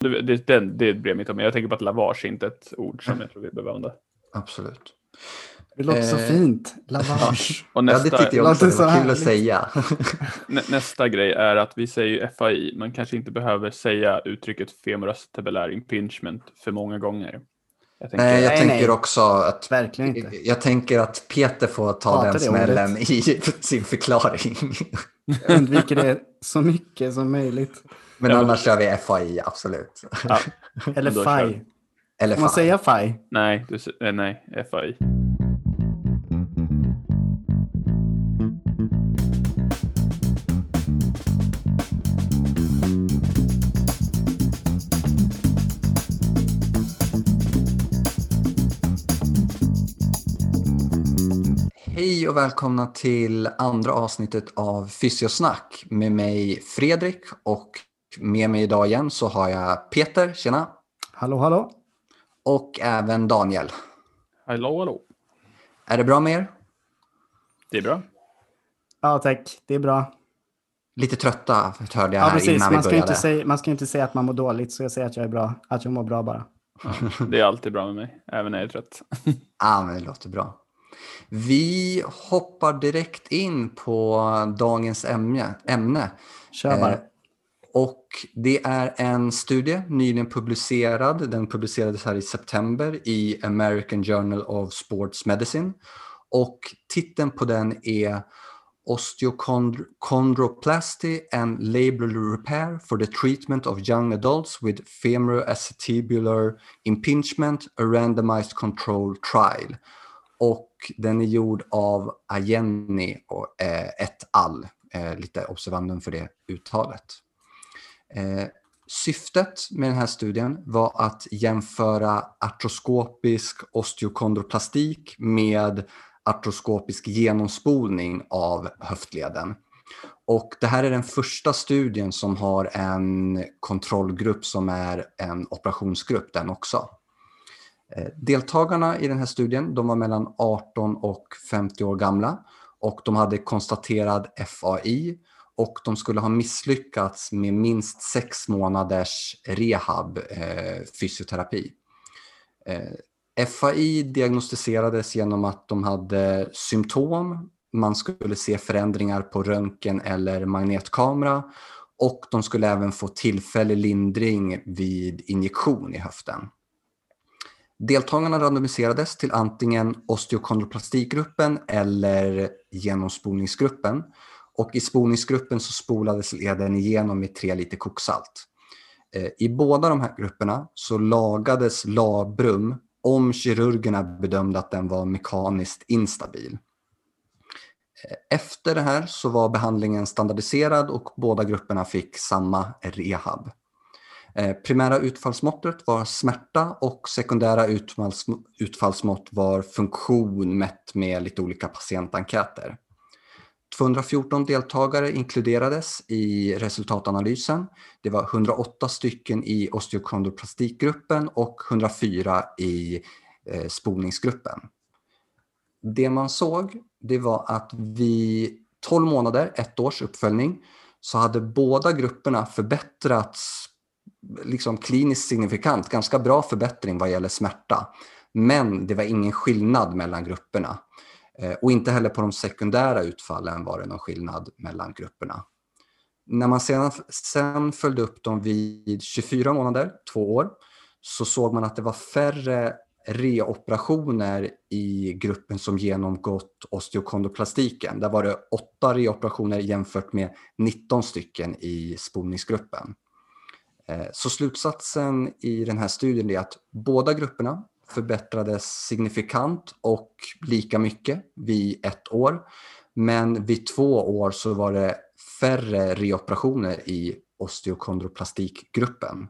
Det, det, det, det bryr jag mig inte om. Jag tänker på att lavage är inte ett ord som jag tror vi behöver använda. Absolut. Det låter så Eh, fint. Lavage. Och Ja, nästa, det tyckte jag också. Det var så kul att säga. nä, nästa grej är att vi säger ju FAI. Man kanske inte behöver säga uttrycket femoracetibulär impingement för många gånger. Jag tänker, Nej, jag Nej, tänker nej. också att Verkligen inte. jag tänker att Peter får ta Hatar den smällen i sin förklaring. Jag undviker det så mycket som möjligt. Men Ja, men- annars kör vi FAI, absolut. ja, Eller FAI. Eller Får man säga FAI? nej, du, eh, nej, FAI. Hej och välkomna till andra avsnittet av Fysiosnack med mig Fredrik och med mig idag igen så har jag Peter, tjena, Hallå, hallå? och även Daniel. Hallå, hallå. Är det bra med er? Det är bra. Ja, tack. Det är bra. Lite trötta hörde jag Ja, här precis. innan vi Man ska, ju började. inte säga, man ska inte säga att man mår dåligt, så jag säger att jag är bra. Att jag mår bra bara. Det är alltid bra med mig, även när jag är trött. Ja, men det låter bra. Vi hoppar direkt in på dagens ämne. ämne. Eh, Och det är en studie nyligen publicerad. Den publicerades här i september i American Journal of Sports Medicine. Och titeln på den är Osteochondroplasty and Labral Repair for the treatment of young adults with femoroacetibular impingement, a randomized control trial. Och den är gjord av Ajenni och eh, et al. Eh, lite observandum för det uttalet. Eh, syftet med den här studien var att jämföra artroskopisk osteokondroplastik med artroskopisk genomspolning av höftleden. Och det här är den första studien som har en kontrollgrupp som är en operationsgrupp den också. Eh, deltagarna i den här studien de var mellan 18 och 50 år gamla och de hade konstaterad FAI och de skulle ha misslyckats med minst sex månaders rehab, eh, fysioterapi. Eh, FAI diagnostiserades genom att de hade symptom, man skulle se förändringar på röntgen eller magnetkamera och de skulle även få tillfällig lindring vid injektion i höften. Deltagarna randomiserades till antingen osteokondroplastikgruppen eller genomspolningsgruppen. Och I spolningsgruppen så spolades leden igenom med tre liter koksalt. Eh, I båda de här grupperna så lagades labrum om kirurgerna bedömde att den var mekaniskt instabil. Eh, efter det här så var behandlingen standardiserad och båda grupperna fick samma rehab. Eh, primära utfallsmåttet var smärta och sekundära utfallsmått var funktion mätt med lite olika patientenkäter. 214 deltagare inkluderades i resultatanalysen. Det var 108 stycken i osteokondroplastikgruppen och 104 i eh, spolningsgruppen. Det man såg det var att vid 12 månader, ett års uppföljning, så hade båda grupperna förbättrats liksom kliniskt signifikant, ganska bra förbättring vad gäller smärta. Men det var ingen skillnad mellan grupperna. Eh, och inte heller på de sekundära utfallen var det någon skillnad mellan grupperna. När man sedan, sen följde upp dem vid 24 månader, två år, så såg man att det var färre reoperationer i gruppen som genomgått osteokondoplastiken. Där var det åtta reoperationer jämfört med 19 stycken i spolningsgruppen. Eh, så slutsatsen i den här studien är att båda grupperna förbättrades signifikant och lika mycket vid ett år. Men vid två år så var det färre reoperationer i osteokondroplastikgruppen.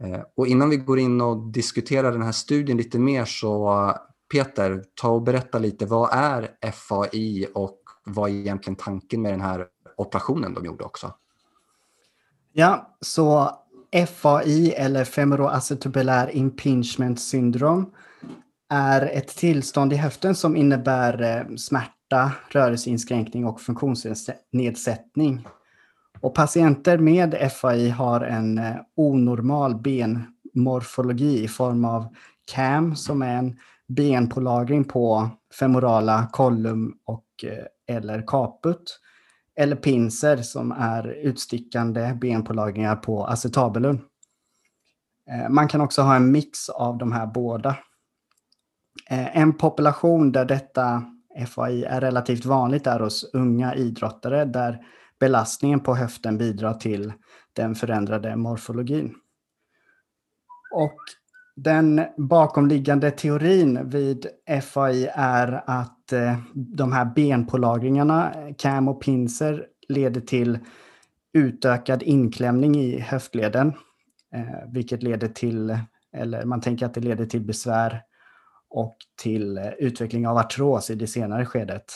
Eh, och innan vi går in och diskuterar den här studien lite mer så Peter, ta och berätta lite. Vad är FAI och vad är egentligen tanken med den här operationen de gjorde också? Ja, så FAI eller Femoroacetubulär impingement syndrom är ett tillstånd i höften som innebär eh, smärta, rörelseinskränkning och funktionsnedsättning. Och patienter med FAI har en eh, onormal benmorfologi i form av CAM som är en benpålagring på femorala kollum och eh, eller caput. Eller pinser som är utstickande benpålagringar på acetabulum. Eh, man kan också ha en mix av de här båda. Eh, en population där detta FAI är relativt vanligt är hos unga idrottare där belastningen på höften bidrar till den förändrade morfologin. Och den bakomliggande teorin vid FAI är att eh, de här benpålagringarna, CAM och pinser, leder till utökad inklämning i höftleden, eh, vilket leder till, eller man tänker att det leder till besvär och till eh, utveckling av artros i det senare skedet.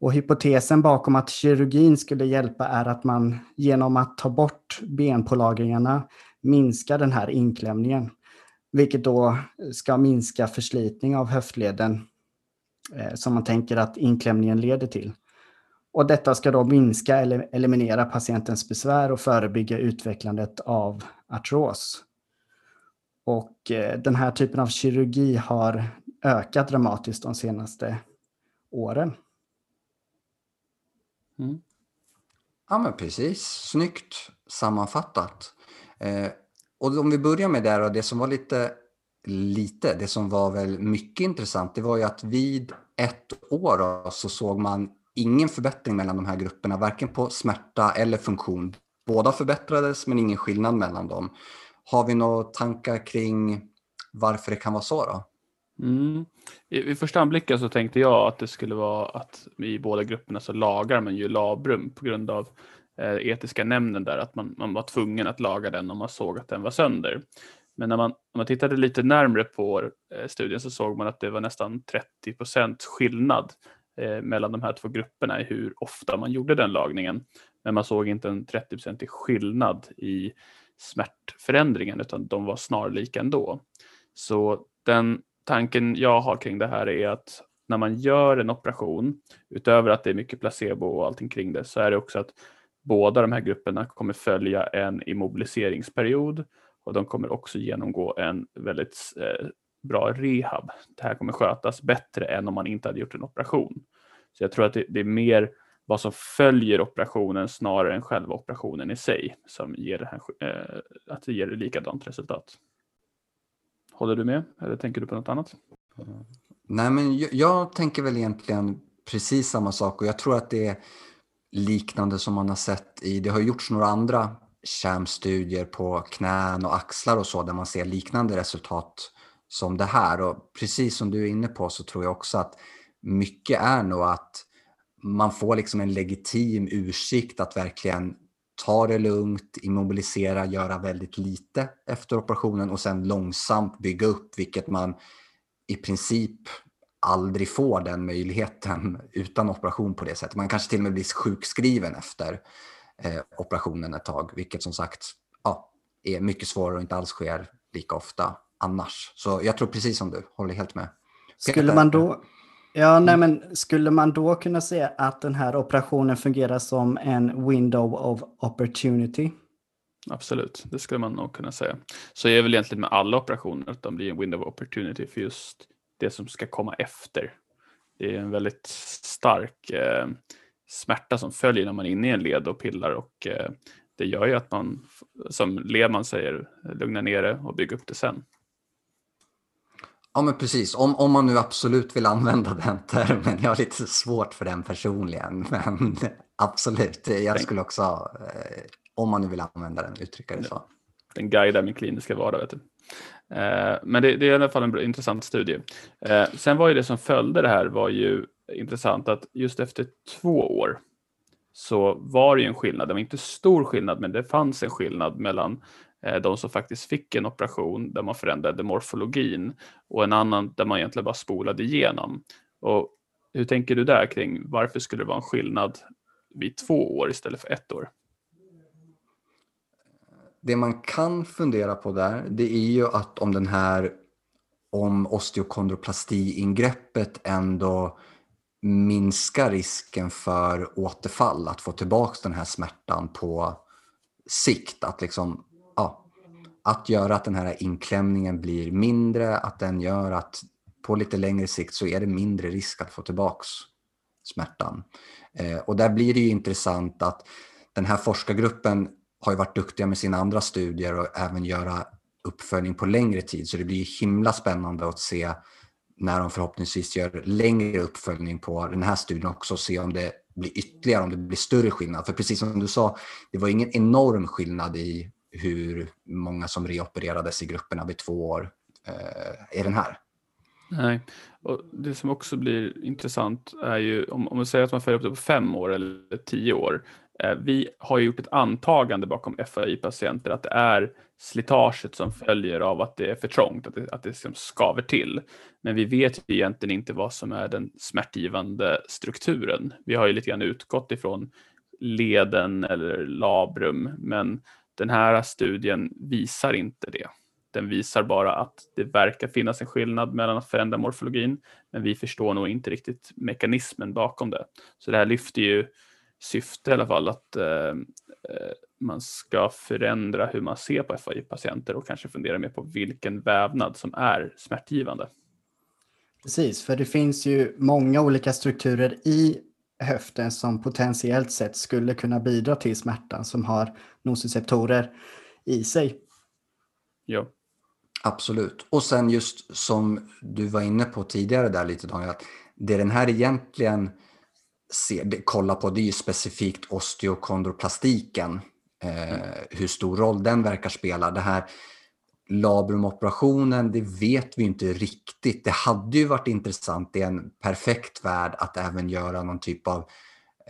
Och hypotesen bakom att kirurgin skulle hjälpa är att man genom att ta bort benpålagringarna minskar den här inklämningen. Vilket då ska minska förslitning av höftleden eh, som man tänker att inklämningen leder till. Och detta ska då minska eller eliminera patientens besvär och förebygga utvecklandet av artros. Och eh, den här typen av kirurgi har ökat dramatiskt de senaste åren. Mm. Ja, men precis. Snyggt sammanfattat. Eh, och om vi börjar med det och det som var lite, lite, det som var väl mycket intressant, det var ju att vid ett år då, så såg man ingen förbättring mellan de här grupperna, varken på smärta eller funktion. Båda förbättrades, men ingen skillnad mellan dem. Har vi några tankar kring varför det kan vara så då? Mm. I, vid första anblicken så tänkte jag att det skulle vara att i båda grupperna så lagar man ju labrum på grund av eh, etiska nämnden där, att man, man var tvungen att laga den om man såg att den var sönder. Men när man, när man tittade lite närmre på eh, studien så såg man att det var nästan 30 procent skillnad eh, mellan de här två grupperna i hur ofta man gjorde den lagningen. Men man såg inte en 30 procentig skillnad i smärtförändringen utan de var snarlika ändå. Så den tanken jag har kring det här är att när man gör en operation, utöver att det är mycket placebo och allting kring det, så är det också att båda de här grupperna kommer följa en immobiliseringsperiod och de kommer också genomgå en väldigt eh, bra rehab. Det här kommer skötas bättre än om man inte hade gjort en operation. Så jag tror att det, det är mer vad som följer operationen snarare än själva operationen i sig som ger det här, eh, att det ger likadant resultat. Håller du med eller tänker du på något annat? Nej, men jag, jag, tänker väl egentligen precis samma sak och jag tror att det är liknande som man har sett i, det har gjorts några andra kärmstudier på knän och axlar och så där man ser liknande resultat som det här. Och precis som du är inne på så tror jag också att mycket är nog att man får liksom en legitim ursikt att verkligen ta det lugnt, immobilisera, göra väldigt lite efter operationen och sen långsamt bygga upp, vilket man i princip aldrig får den möjligheten utan operation på det sättet. Man kanske till och med blir sjukskriven efter eh, operationen ett tag, vilket som sagt ja, är mycket svårare och inte alls sker lika ofta annars. Så jag tror precis som du, håller helt med. Skulle man då, Ja, nej, mm. men skulle man då kunna säga att den här operationen fungerar som en window of opportunity? Absolut, det skulle man nog kunna säga. Så är väl egentligen med alla operationer att de blir en window of opportunity för just det som ska komma efter. Det är en väldigt stark eh, smärta som följer när man är inne i en led och pillar och eh, det gör ju att man, som Lehmann säger, lugnar ner det och bygger upp det sen. Ja, men precis. Om, om man nu absolut vill använda den termen. Jag har lite svårt för den personligen, men absolut. Jag skulle också, eh, om man nu vill använda den, uttrycka det så. Den guidar min kliniska vardag. Vet du. Eh, men det, det, är i alla fall en intressant studie. Eh, sen var ju det som följde det här var ju intressant att just efter två år så var det ju en skillnad. Det var inte stor skillnad, men det fanns en skillnad mellan Eh, de som faktiskt fick en operation där man förändrade morfologin och en annan där man egentligen bara spolade igenom. Och hur tänker du där kring varför skulle det vara en skillnad vid två år istället för ett år? Det man kan fundera på där, det är ju att om den här om osteokondroplasti-ingreppet ändå minskar risken för återfall, att få tillbaka den här smärtan på sikt. Att, liksom, ja, att göra att den här inklämningen blir mindre, att den gör att på lite längre sikt så är det mindre risk att få tillbaka smärtan. Eh, och där blir det ju intressant att den här forskargruppen har ju varit duktiga med sina andra studier och även göra uppföljning på längre tid. Så det blir himla spännande att se när de förhoppningsvis gör längre uppföljning på den här studien också och se om det blir ytterligare, om det blir större skillnad. För precis som du sa, det var ingen enorm skillnad i hur många som reopererades i grupperna vid två år eh, i den här. Nej, och det som också blir intressant är ju om, om man säger att man följer upp det på fem år eller tio år. Eh, vi har gjort ett antagande bakom FAI-patienter att det är slitaget som följer av att det är för trångt, att det, att det liksom skaver till. Men vi vet ju egentligen inte vad som är den smärtgivande strukturen. Vi har ju lite grann utgått ifrån leden eller labrum, men den här studien visar inte det. Den visar bara att det verkar finnas en skillnad mellan att förändra morfologin, men vi förstår nog inte riktigt mekanismen bakom det. Så det här lyfter ju syfte i alla fall att eh, eh man ska förändra hur man ser på FAI-patienter och kanske fundera mer på vilken vävnad som är smärtgivande. Precis, för det finns ju många olika strukturer i höften som potentiellt sett skulle kunna bidra till smärtan som har nociceptorer i sig. Ja. Absolut. Och sen just som du var inne på tidigare där lite Daniel, att det den här egentligen ser, kollar på det är ju specifikt osteokondroplastiken. Eh, hur stor roll den verkar spela. Det här labrumoperationen, det vet vi inte riktigt. Det hade ju varit intressant i en perfekt värld att även göra någon typ av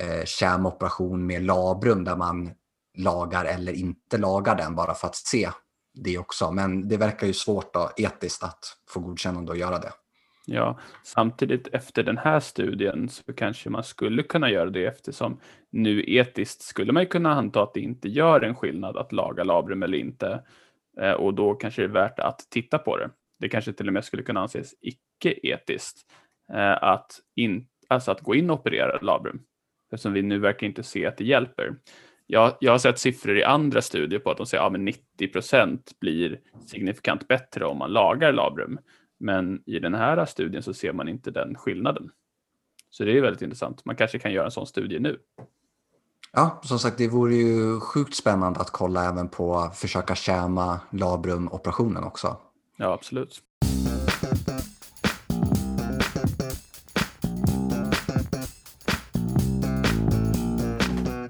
eh, kärmoperation med labrum där man lagar eller inte lagar den bara för att se det också. Men det verkar ju svårt då, etiskt att få godkännande att göra det. Ja, samtidigt efter den här studien så kanske man skulle kunna göra det eftersom nu etiskt skulle man kunna anta att det inte gör en skillnad att laga labrum eller inte. Eh, och då kanske det är värt att titta på det. Det kanske till och med skulle kunna anses icke-etiskt eh, att, in, alltså att gå in och operera labrum. Eftersom vi nu verkar inte se att det hjälper. Jag, jag har sett siffror i andra studier på att de säger att ja, 90 procent blir signifikant bättre om man lagar labrum. Men i den här studien så ser man inte den skillnaden. Så det är väldigt intressant. Man kanske kan göra en sån studie nu. Ja, som sagt, det vore ju sjukt spännande att kolla även på att försöka tjäna labrumoperationen också. Ja, absolut.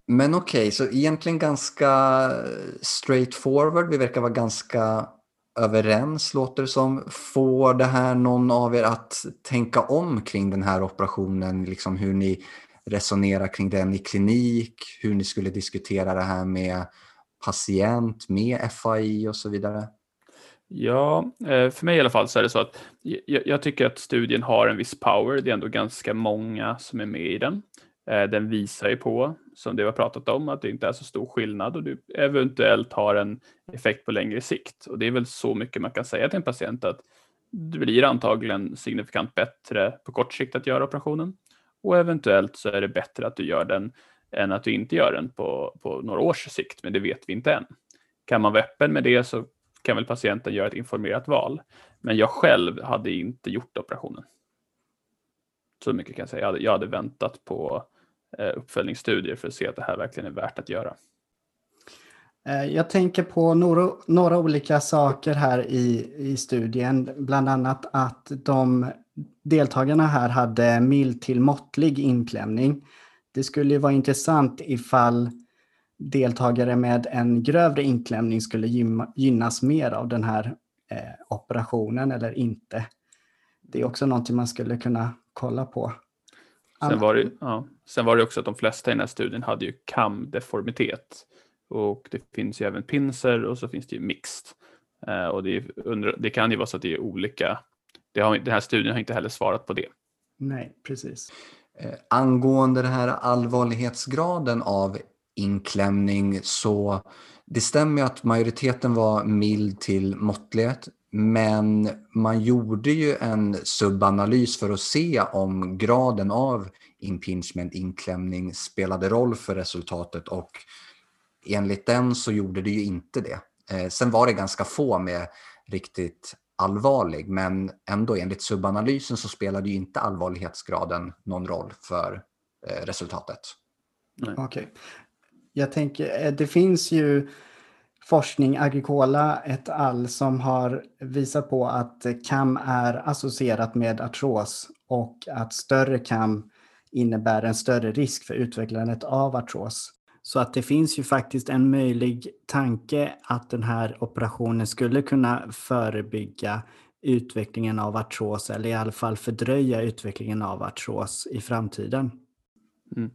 Men okej, okay, så egentligen ganska straightforward. Vi verkar vara ganska överens låter det som. Får det här någon av er att tänka om kring den här operationen? Liksom hur ni resonerar kring den i klinik, hur ni skulle diskutera det här med patient, med FAI och så vidare? Ja, eh, för mig i alla fall så är det så att jag tycker att studien har en viss power. Det är ändå ganska många som är med i den. Eh, den visar ju på, som du har pratat om, att det inte är så stor skillnad och du eventuellt har en effekt på längre sikt. Och det är väl så mycket man kan säga till en patient att det blir antagligen signifikant bättre på kort sikt att göra operationen och eventuellt så är det bättre att du gör den än att du inte gör den på, på några års sikt, men det vet vi inte än. Kan man vara öppen med det så kan väl patienten göra ett informerat val. Men jag själv hade inte gjort operationen. Så mycket kan jag säga. Jag hade, jag hade väntat på eh, uppföljningsstudier för att se att det här verkligen är värt att göra. Eh, jag tänker på några, några olika saker här i, i studien, bland annat att de deltagarna här hade mild till måttlig inklämning. Det skulle vara intressant ifall deltagare med en grövre inklämning skulle gynnas mer av den här eh, operationen eller inte. Det är också någonting man skulle kunna kolla på. Sen var, det, ja, sen var det också att de flesta i den här studien hade ju kamdeformitet. Och det finns ju även pinser och så finns det ju mixed. Eh, och det, är, det, kan ju vara så att det är olika det har, den här studien har inte heller svarat på det. Nej, precis. Eh, angående den här allvarlighetsgraden av inklämning så det stämmer ju att majoriteten var mild till måttlighet, men man gjorde ju en subanalys för att se om graden av impingement, inklämning, spelade roll för resultatet och enligt den så gjorde det ju inte det. Eh, sen var det ganska få med riktigt allvarlig, men ändå enligt subanalysen så spelade ju inte allvarlighetsgraden någon roll för eh, resultatet. Okej. Okay. Jag tänker, eh, det finns ju forskning, Agricola et al, som har visat på att KAM är associerat med artros och att större KAM innebär en större risk för utvecklandet av artros. Så att det finns ju faktiskt en möjlig tanke att den här operationen skulle kunna förebygga utvecklingen av artros eller i alla fall fördröja utvecklingen av artros i framtiden. Mm.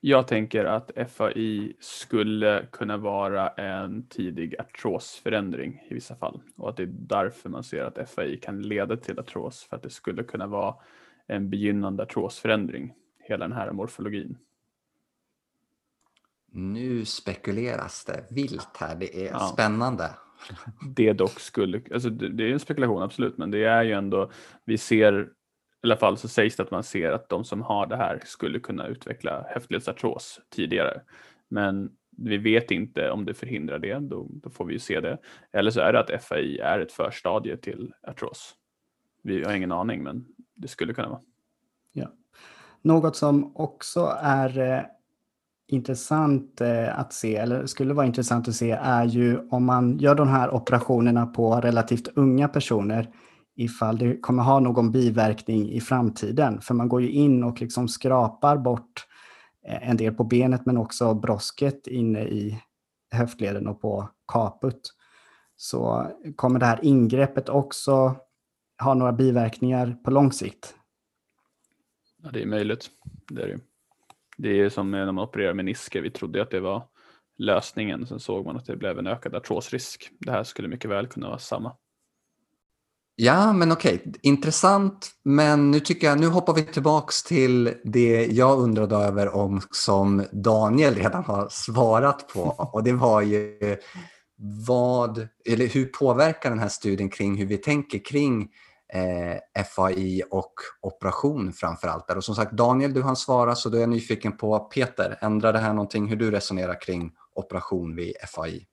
Jag tänker att FAI skulle kunna vara en tidig artrosförändring i vissa fall och att det är därför man ser att FAI kan leda till artros för att det skulle kunna vara en begynnande artrosförändring, hela den här morfologin. Nu spekuleras det vilt här, det är ja. spännande. Det dock skulle, alltså det är en spekulation absolut, men det är ju ändå, vi ser i alla fall så sägs det att man ser att de som har det här skulle kunna utveckla höftledsartros tidigare. Men vi vet inte om det förhindrar det, då, då, får vi ju se det. Eller så är det att FAI är ett förstadie till artros. Vi har ingen aning, men det skulle kunna vara. Något som också är eh, intressant eh, att se, eller skulle vara intressant att se, är ju om man gör de här operationerna på relativt unga personer, ifall det kommer ha någon biverkning i framtiden. För man går ju in och liksom skrapar bort eh, en del på benet men också brosket inne i höftleden och på kaput. Så kommer det här ingreppet också ha några biverkningar på lång sikt? Ja, det är möjligt. Det är det. Det är som när man opererar menisker. Vi trodde att det var lösningen. Sen såg man att det blev en ökad artrosrisk. Det här skulle mycket väl kunna vara samma. Ja, men okej, okay. intressant. Men nu tycker jag, nu hoppar vi tillbaks till det jag undrade över om som Daniel redan har svarat på. Och det var ju vad, eller hur påverkar den här studien kring hur vi tänker kring eh, FAI och operation framför allt. Och som sagt, Daniel, du har svarat så då är jag nyfiken på Peter. Ändrar det här någonting hur du resonerar kring operation vid FAI?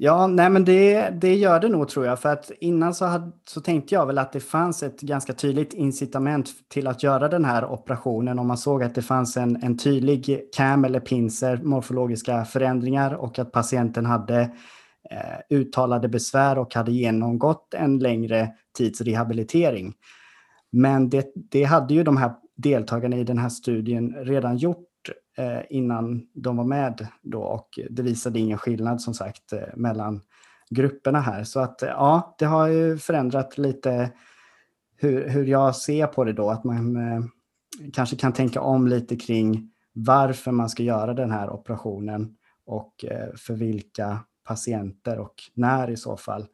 Ja, nej men det, det gör det nog tror jag. För att innan så, hade, så tänkte jag väl att det fanns ett ganska tydligt incitament till att göra den här operationen. Om man såg att det fanns en, en tydlig CAM eller pinser, morfologiska förändringar och att patienten hade eh, uttalade besvär och hade genomgått en längre tids rehabilitering. Men det, det hade ju de här deltagarna i den här studien redan gjort eh, innan de var med då och det visade ingen skillnad som sagt eh, mellan grupperna här. Så att eh, ja, det har ju förändrat lite hur, hur jag ser på det då, att man eh, kanske kan tänka om lite kring varför man ska göra den här operationen och eh, för vilka patienter och när i så fall.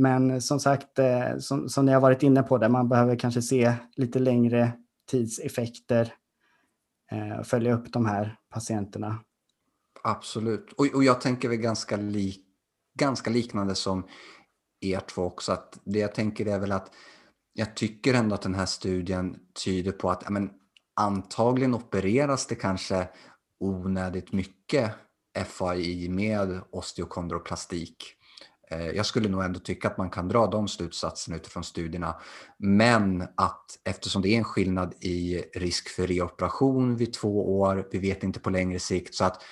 Men eh, som sagt, eh, som, som ni har varit inne på, där man behöver kanske se lite längre tidseffekter eh, följa upp de här patienterna. Absolut, och, och jag tänker väl ganska, lik, ganska liknande som er två också. Att det jag tänker är väl att jag tycker ändå att den här studien tyder på att men, antagligen opereras det kanske onödigt mycket FAI med osteokondroplastik Eh, jag skulle nog ändå tycka att man kan dra de slutsatserna utifrån studierna. Men att eftersom det är en skillnad i risk för reoperation vid två år, vi vet inte på längre sikt, så att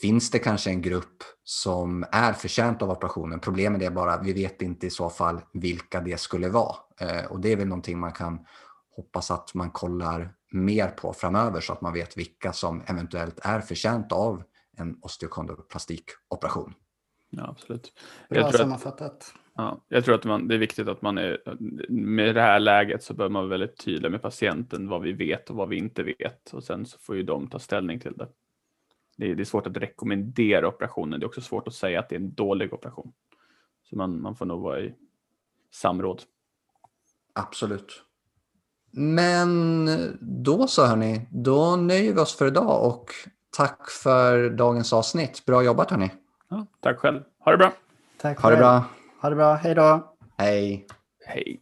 finns det kanske en grupp som är förtjänt av operationen. Problemet är bara, att vi vet inte i så fall vilka det skulle vara. Eh, och det är väl någonting man kan hoppas att man kollar mer på framöver så att man vet vilka som eventuellt är förtjänt av en osteokondroplastikoperation. Ja, absolut. Bra jag sammanfattat. Att, ja, jag tror att man, det är viktigt att man är, med det här läget så bör man vara väldigt tydlig med patienten vad vi vet och vad vi inte vet och sen så får ju de ta ställning till det. Det är, det är svårt att rekommendera operationen, det är också svårt att säga att det är en dålig operation. Så man, man får nog vara i samråd. Absolut. Men då så hörni, då nöjer vi oss för idag och tack för dagens avsnitt. Bra jobbat hörni. Ja, tack själv. Ha det bra. Tack Ha det bra. Ha det bra. Hej då. Hej. Hej.